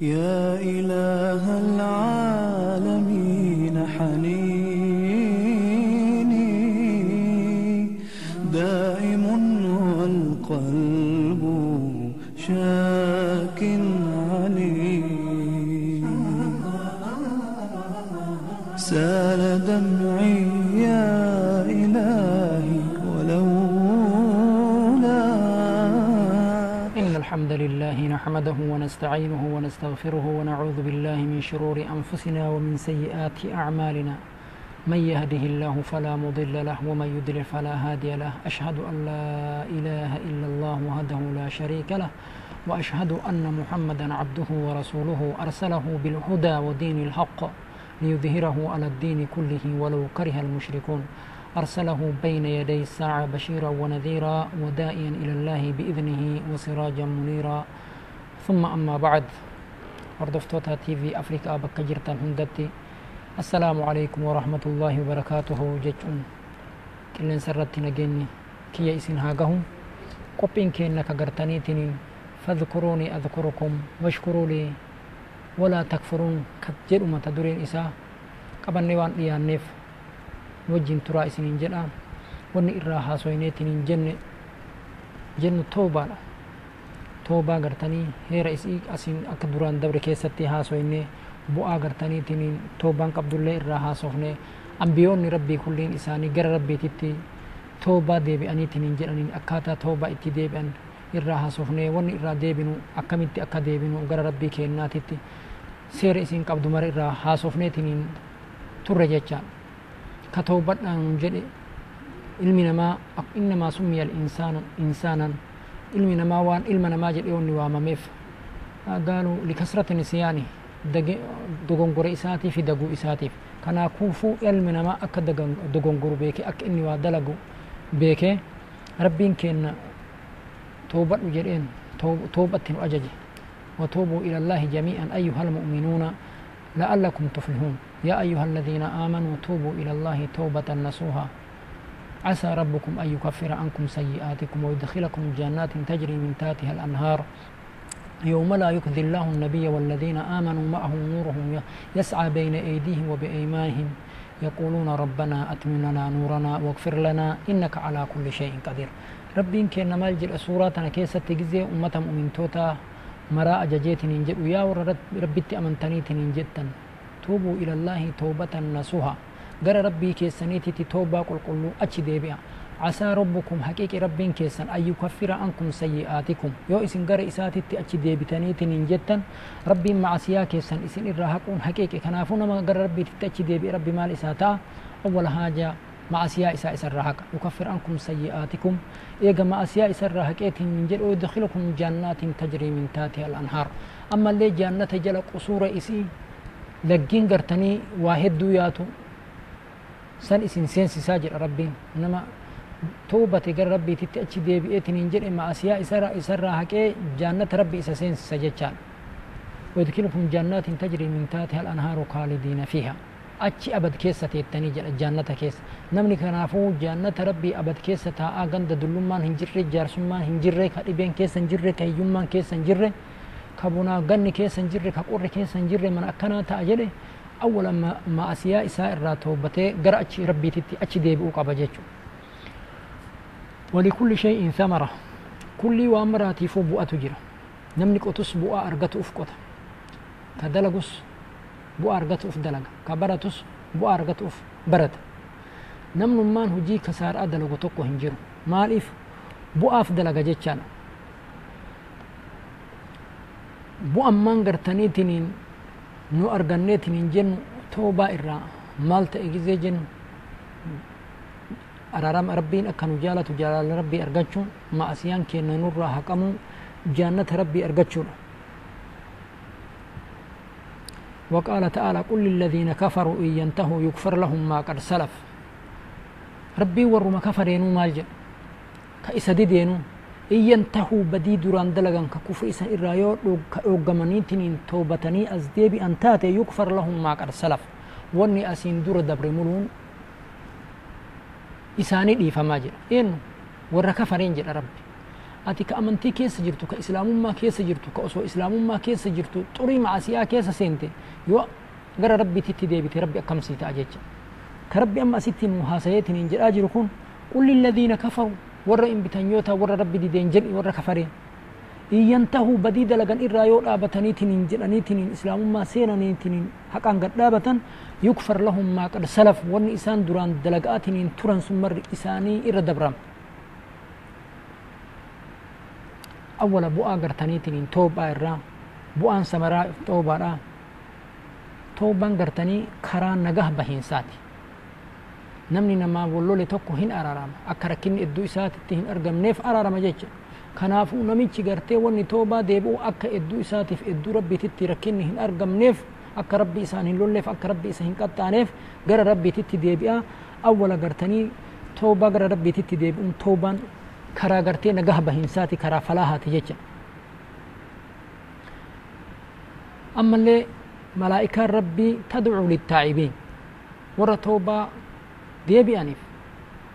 يا إله العالمين حنيني دائم والقلب شاك علي سال دمعي لله نحمده ونستعينه ونستغفره ونعوذ بالله من شرور أنفسنا ومن سيئات أعمالنا من يهده الله فلا مضل له ومن يضلل فلا هادي له أشهد أن لا إله إلا الله وحده لا شريك له وأشهد أن محمدا عبده ورسوله أرسله بالهدى ودين الحق ليظهره على الدين كله ولو كره المشركون أرسله بين يدي الساعة بشيرا ونذيرا ودائيا إلى الله بإذنه وسراجا منيرا ثم أما بعد أردفتوتا تي في أفريقيا بكجرتا هندتي السلام عليكم ورحمة الله وبركاته جتون كلن سرت نجني كي إسن هاجهم قبين كينك قرتنيتني فاذكروني أذكركم واشكروا لي ولا تكفرون كتجر تدرين إسا قبل نوان نيف wajjin turaa isiniin jedhaa wanni irraa haasoyneetiin hin jenne jennu toobaadha toobaa gartanii heera isii asiin akka duraan dabre keessatti haasoyne bu'aa gartaniitiin toobaan qabdullee irraa haasofne ambiyoonni rabbii kulliin isaanii gara rabbiititti toobaa deebi'aniitiin hin jedhaniin akkaataa toobaa itti deebi'an irraa haasofne wanni irraa deebinu akkamitti akka deebinu gara rabbii keenyaatitti seera isiin qabdu mara irraa haasofneetiin turre jechaan كتوبتنا جدي ilmi namaa innamaa summiyal insaanan ilmi namaa waan ilma namaa jedhee onni waamameef daalu likasrati nisiyaani dogongora isaatii fi daguu isaatiif kanaa kuufuu ilmi namaa akka dogongoru beeke akka inni waa dalagu beeke rabbiin keenna toobadhu jedheen toobatti nu ajaje وتوبوا إلى الله جميعا أيها المؤمنون لعلكم تفلحون يا أيها الذين آمنوا توبوا إلى الله توبة نصوحا عسى ربكم أن يكفر عنكم سيئاتكم ويدخلكم جنات تجري من تحتها الأنهار يوم لا يخزي الله النبي والذين آمنوا معه نورهم يسعى بين أيديهم وبأيمانهم يقولون ربنا أتمننا نورنا واغفر لنا إنك على كل شيء قدير ربي إنك نمال جل سورة كيسة تجزي أمة مؤمن توتا maraa ajajeetiniin jedhu yaa warra rabbitti amantaniitiniin jettan tuubuu ilallaahi toobatan nasuha gara rabbii keessaniititti toobaa qulqulluu achi deebi'a casaa rabbukum haqiiqi rabbiin keessan ayyukaffira ankum sayyi'aatikum yoo isin gara isaatitti achi deebitaniitiniin jettan rabbiin macasiyaa keessan isin irraa haquun haqiiqi kanaafuu nama gara rabbiititti achi deebi'e rabbi maal isaa ta'a awwal haajaa مع معصية إساء سرهك يكفر عنكم سيئاتكم إيجا معصية سرهك إيتهم من جل ويدخلكم جنات تجري من تاتي الأنهار أما اللي جنة جل قصور إسي لقين قرتني واحد دوياتو سن إسن سينسي ساجر ربي إنما توبة قر ربي تتأتي دي بإيتن إنجل إما أسياء إسرا إسرا هكي جنة ربي إسا سينسي سجتشان ويدخلكم جنات تجري من تاتها الأنهار خالدين فيها achi abad keessa teettanii jedha jaannata keessa namni kanaafuu jaannata rabbii abad keessa taa'aa ganda dullummaan hin jirre jaarsummaan hin jirre ka dhibeen keessa hin jirre ka hiyyummaan keessa hin jirre ka bunaa ganni keessa hin jirre ka qorri keessa hin jirre mana akkanaa ta'a jedhe awwala ma'asiyaa isaa irraa toobatee gara achi rabbiititti achi deebi'uu qaba jechuudha walikulli shay'in thamara kulli waan maraatiifuu bu'aatu jira namni qotus bu'aa argatuuf qota ka dalagus bu'aa argatu uf dalaga ka baratus bu'aa argatu uf barata namnummaan hojii kasaaraa dalagu tokko hin jiru maaliif bu'aaf dalaga jechaadha bu'ammaan gartaniitiniin nu arganneetiniin jennu toobaa irraa maal ta'e gizee jennu araarama rabbiin akka nu jaalatu jaalala rabbii argachuun ma'asiyaan keenna nurraa haqamuu jaannata rabbii argachuudha وقال تعالى قل للذين كفروا إن ينتهوا يكفر لهم ما قد سلف ربي ورما كفر ينو مالجا كإسدد ينو إن ينتهوا بدي دوران دلغان ككفر إسا إرايو أوغماني تنين توبتني أزديبي أن تاتي يكفر لهم ما قد سلف واني أسين دور دبر ملون إساني دي فما جرا إنو ورا كفرين جرا ربي ati ka amantii keessa jirtu ka islaamummaa keessa jirtu ka osoo islaamummaa keessa jirtu xurii macaasiyaa keessa seente yoo gara rabbiititti deebite rabbi akkam sii ta'a jecha ka rabbi amma asitti muhaasayeetiin hin jedhaa jiru kun qulli alladiina kafaru warra hin bitan yoo ta'u warra rabbi dideen jedhi warra kafareen iyyantahu badii dalagan irraa yoo dhaabataniitiin hin jedhaniitiin islaamummaa seenaniitiin hin haqaan gad dhaabatan yukfar lahum maa qad salaf warni isaan duraan dalaga'aatiin hin turan sun isaanii irra dabrama awwala bu'aa gartaniitii toobaa irraa bu'aan samaraa toobaadha toobaan gartanii karaa nagah baheensaati namni namaa wallole tokko hin araarama akka rakkinni iddoo isaatitti hin argamneef araarama jecha kanaafu namichi gartee wanni toobaa deebi'u akka iddoo isaatiif iddoo rabbiititti rakkinni hin argamneef akka rabbi isaan hin lolleef akka rabbi isa hin qaxxaaneef gara rabbiititti deebi'a awwala gartanii toobaa gara rabbiititti deebi'uun toobaan karaa gartee nagaha bahiinsaati karaa falaahaati jecha ammallee malaa'ikaan rabbii tadcuu littaa'ibiin warra toobaa deebi'aniif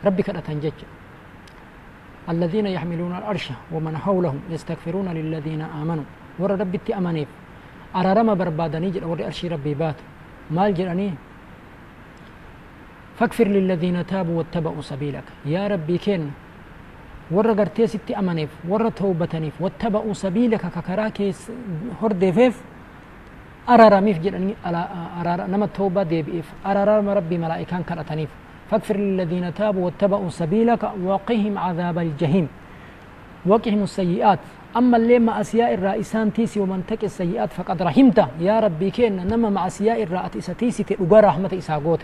rabbi kadhatan jecha الذين يحملون الأرش ومن حولهم يستغفرون للذين آمنوا ور ربي أمانيف أرارما بربادني جل ور أرشي ربي بات مال جلاني فاغفر للذين تابوا واتبعوا سبيلك يا ربي كن warra gartee sitti amaneef warra toobataniif wattaba'uu sabiila ka karaa keessa hordeefeef araaramiif jedhanii nama toobaa deebi'eef araarama rabbii malaa'ikaan kadhataniif فاغفر للذين تابوا واتبعوا سبيلك وقهم عذاب الجحيم وقهم السيئات أما اللي مع أسياء الرئيسان تيسي ومن تك السيئات فقد رحمته يا ربي كين نما مع أسياء الرئيس تيسي تلقى رحمة إساقوت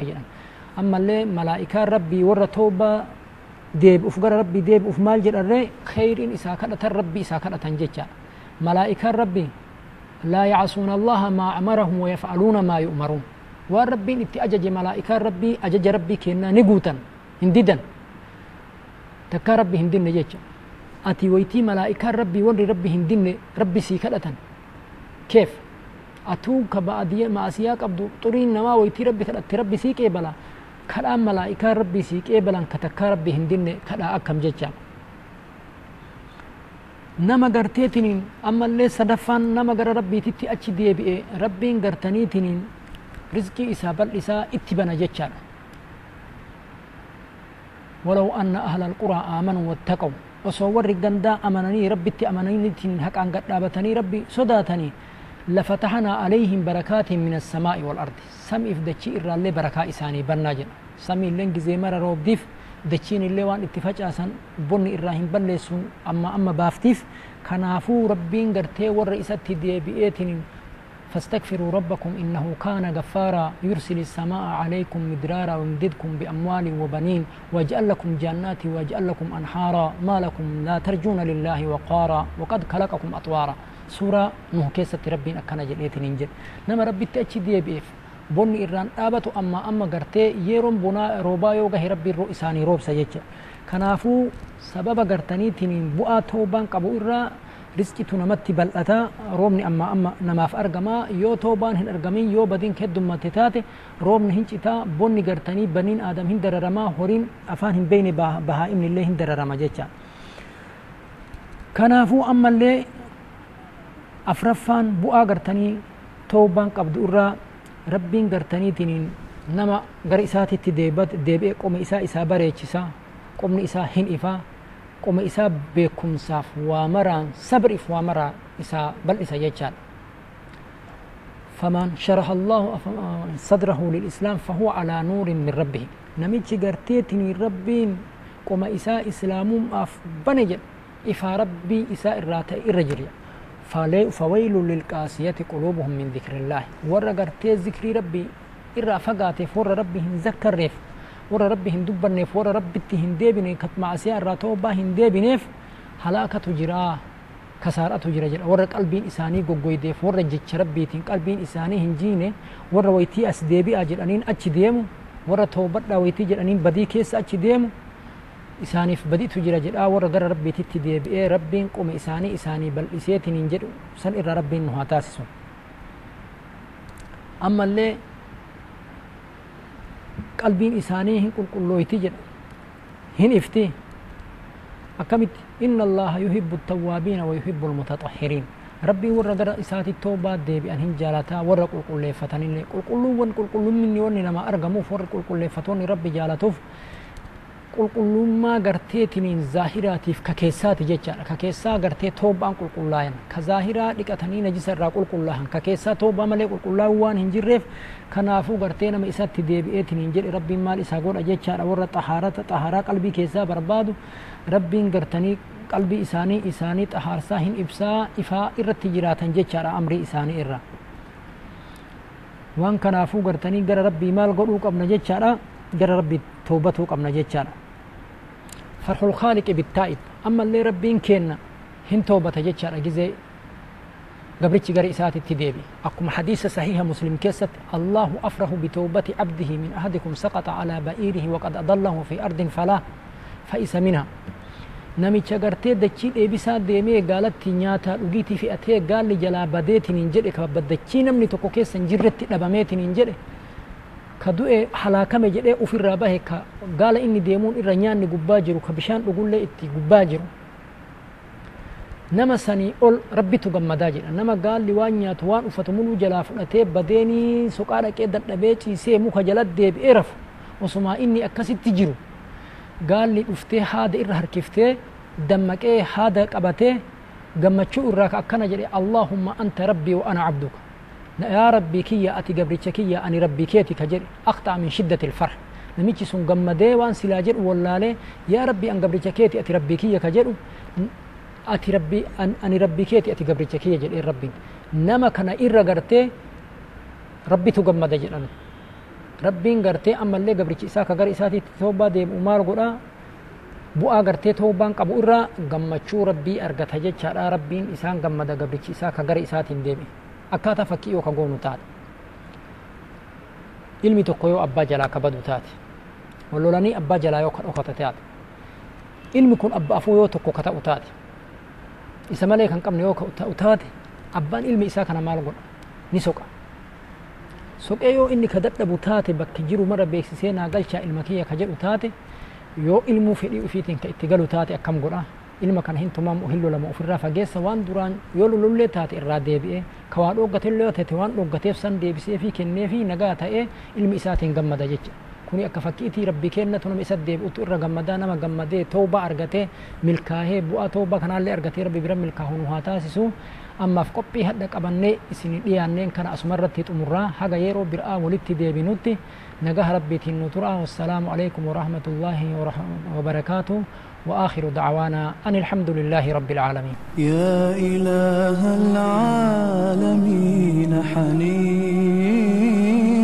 أما اللي ملائكة ربي ور توبة deebi'uuf gara rabbii deebi'uuf maal jedharree kheyriin isaa kadhatan rabbii isaa kadhatan jechaadha malaa'ikaan rabbi laa yacsuuna allaha maa amarahum wayafcaluuna maa yu'maruun waan rabbiin itti ajaje malaa'ikaan rabbii ajaja rabbii kennaa ni guutan hin didan takkaa rabbi hin dinne jecha ati waytii malaa'ikaan rabbii warri rabbi hin dinne rabbi sii kadhatan keef atuu ka ba'adiya ma'asiyaa qabdu xuriin namaa waytii rabbi kadhatte rabbi sii qeebala kadhaa malaa'ikaa rabbii siiqee balan ka takkaa rabbii hin dinne kadhaa akkam jechaa nama garteetiniin ammallee sadaffaan nama gara rabbiititti achi deebi'e rabbiin gartaniitiniin rizqii isaa bal'isaa itti bana jechaadha ولو أن أهل القرى آمنوا واتقوا osoo warri gandaa amananii rabbitti amananiitiin haqaan gadhaabatanii rabbi sodaatanii لفتحنا عليهم بركات من السماء والأرض سم في دشي إرى اللي بركة إساني برناج سم لين جزي مر روب ديف دچين لي وان اتفاج بن ابراهيم إراهيم بلسون أما أما بافتيف كنافو ربين قرتي والرئيسات دي بيئتين فاستغفروا ربكم إنه كان غفارا يرسل السماء عليكم مدرارا ويمددكم بأموال وبنين ويجعل لكم جنات ويجعل لكم أنحارا ما لكم لا ترجون لله وقارا وقد خلقكم أطوارا suuraa nuhu keessatti rabbiin akkana jedheetiin hin nama rabbitti achi deebi'eef bonni irraan dhaabatu amma amma gartee yeroon bonaa roobaa yoo gahe rabbiin isaanii roobsa jecha kanaafuu sababa gartaniitiin bu'aa toobaan qabu irraa rizqitu namatti bal'ataa roobni amma amma namaaf argamaa yoo toobaan hin argamiin yoo badiin heddummate taate roobni hin citaa bonni gartanii baniin adam hin horiin afaan hin beyne bahaa illee hin dararama jecha kanaafuu ammallee afraffaan bu'aa gartanii toobaan qabdu irraa rabbiin gartaniitiin nama gara isaatitti deebi'ee qoma isaa isaa bareechisa qomni isaa hin ifaa qoma isaa beekumsaaf waa maraan sabriif waa maraa isaa bal'isa jechaadha فمن شرح الله صدره للإسلام فهو على نور من ربه نميتش قرتيتني ربين قم إساء إسلام أف بنجل إفا ربي إساء الراتئ الرجل يعني. فويل للقاسية قلوبهم من ذكر الله ور قرتي ذكر ربي إرى فقاتي فور ربهم ذكر ريف ورى ربهم ور ربي هندبنيف ور ربي هنديبني كت معسيا الراتوبة هنديبنيف هلاكة جرا كسارة جرا جرا ورى قلبين إساني قوي ديف ورى جتش ربي تين قلبين إساني هنجيني ورى ويتي أس ديبي أجل أنين أتش ديمو ورى توبت لا ويتي جل أنين بدي كيس أتش ديمو isaaniif badiitu jira jedhaa warra gara rabbiititti deebi'ee rabbiin quma isaanii isaanii bal'iseetiin hin jedhu san irraa rabbiin nu haa taasisu ammallee qalbiin isaanii hin qulqullooyti jedha hin ifti akkamitti inna allaha yuhibbu tawwaabiina wa yuhibbu almutaxahhiriin rabbiin warra gara isaatitti toobaa deebi'an hin jaalataa warra qulqulleeffatanillee qulqulluuwwan qulqullumminni wanni namaa argamuuf warra qulqulleeffatoonni rabbi jaalatuuf qulqullummaa garteetiniin zaahiraatiif ka keessaati jechaadha ka keessaa gartee toobbaan qulqullaayan ka zaahiraa dhiqatanii najisa irraa qulqullaahan ka keessaa toobbaa malee qulqullaa'uu waan hin jirreef kanaafuu gartee nama isatti deebi'eetiniin jedhe rabbiin maal isaa godha jechaadha warra xahaarata xaharaa qalbii keessaa barbaadu rabbiin gartanii qalbii isaanii isaanii xahaarsaa hin ibsaa ifaa irratti jiraatan jechaadha amrii isaanii irra waan kanaafuu gartanii gara rabbii maal godhuu qabna jechaadha gara rabbii toobatuu qabna jechaadha فرح الخالق بالتائب أما اللي ربين كينا هن توبة جتشا رجزي قبرتش غري إساتي تديبي أقوم حديث صحيح مسلم كيست الله أفره بتوبة عبده من أهدكم سقط على بئيره وقد أضله في أرض فلا فإس منها نمي چگرتي دچي ديبسا ديمي غالت نياتا لغيتي في أتي غالي جلا بديتي ننجل إكباب دچي نمني توقو كيسن لباميتي ننجل ka du'e halaakkame jedhee ofirraa bahe ka gaala inni deemuun irra nyaanni gubbaa jiru ka bishaan dhugullee itti gubbaa jiru nama sanii ol rabbitu gammadaa jedha nama gaalli waan nyaatu waan uffatu muluu jalaa fudhatee badeenii soqaa dhaqee dadhabee ciisee muka jala deebi'ee rafu osumaa inni akkasitti jiru gaalli dhuftee haada irra harkiftee dammaqee haada qabatee gammachuu irraa ka akkana jedhe allaahumma anta rabbii wa ana cabduka yaa Rabbi kiyya ati gabricha kiyya ani rabbi keeti ka jedhe aktaa min shiddati ilfar namichi sun gammadee waan silaa jedhu wallaalee yaa Rabbi an gabricha keeti ati rabbi kiyya ka jedhu ati rabbii ani rabbii keeti ati gabricha kiyya jedhee rabbiin nama kana irra gartee Rabbi tu gammada jedhan rabbiin gartee ammallee gabrichi isaa ka gara isaatiitti toobaa deemu maal godhaa bu'aa gartee toobaan qabu irraa gammachuu Rabbi argata jechaadha rabbiin isaan gammada gabrichi isaa ka gara isaatiin deeme akkaataa fakkii yoo ka goonu taate ilmi tokko yoo abbaa jalaa ka badu taate wallolanii abbaa jalaa yoo ka dhokata taate ilmi kun abba afuu yoo tokko ka ta'u taate isa malee kan qabne yoo ta'u taate abbaan ilmi isaa kana maal godha ni soqa soqee yoo inni ka dadhabu taate bakka jiru mara beeksisee naa galchaa ilma kiyya ka jedhu taate yoo ilmuu fedhii ufiitiin ka itti galu taate akkam godha ilma kan hin tumamu hin lolamu ofirraa fageessa waan duraan yoo lolullee taate irraa deebi'e ka waa dhooggatee taate waan dhooggateef san deebisee fi kennee fi nagaa ta'ee ilmi isaatiin gammada jecha kuni akka fakkiitii rabbi kennatu nama isa deebi'utu irra gammadaa nama gammadee toobaa argatee milkaahee bu'aa toobaa kanaallee argate rabbi bira milkaahu haa taasisu ammaaf qophii hadha qabannee isin dhiyaanneen kana asumarratti xumurraa haga yeroo bir'aa walitti deebinutti nagaha rabbiitiin nu turaa wassalaamu alaikum warahmatullaahi wabarakaatuh وآخر دعوانا أن الحمد لله رب العالمين يا إله العالمين حنين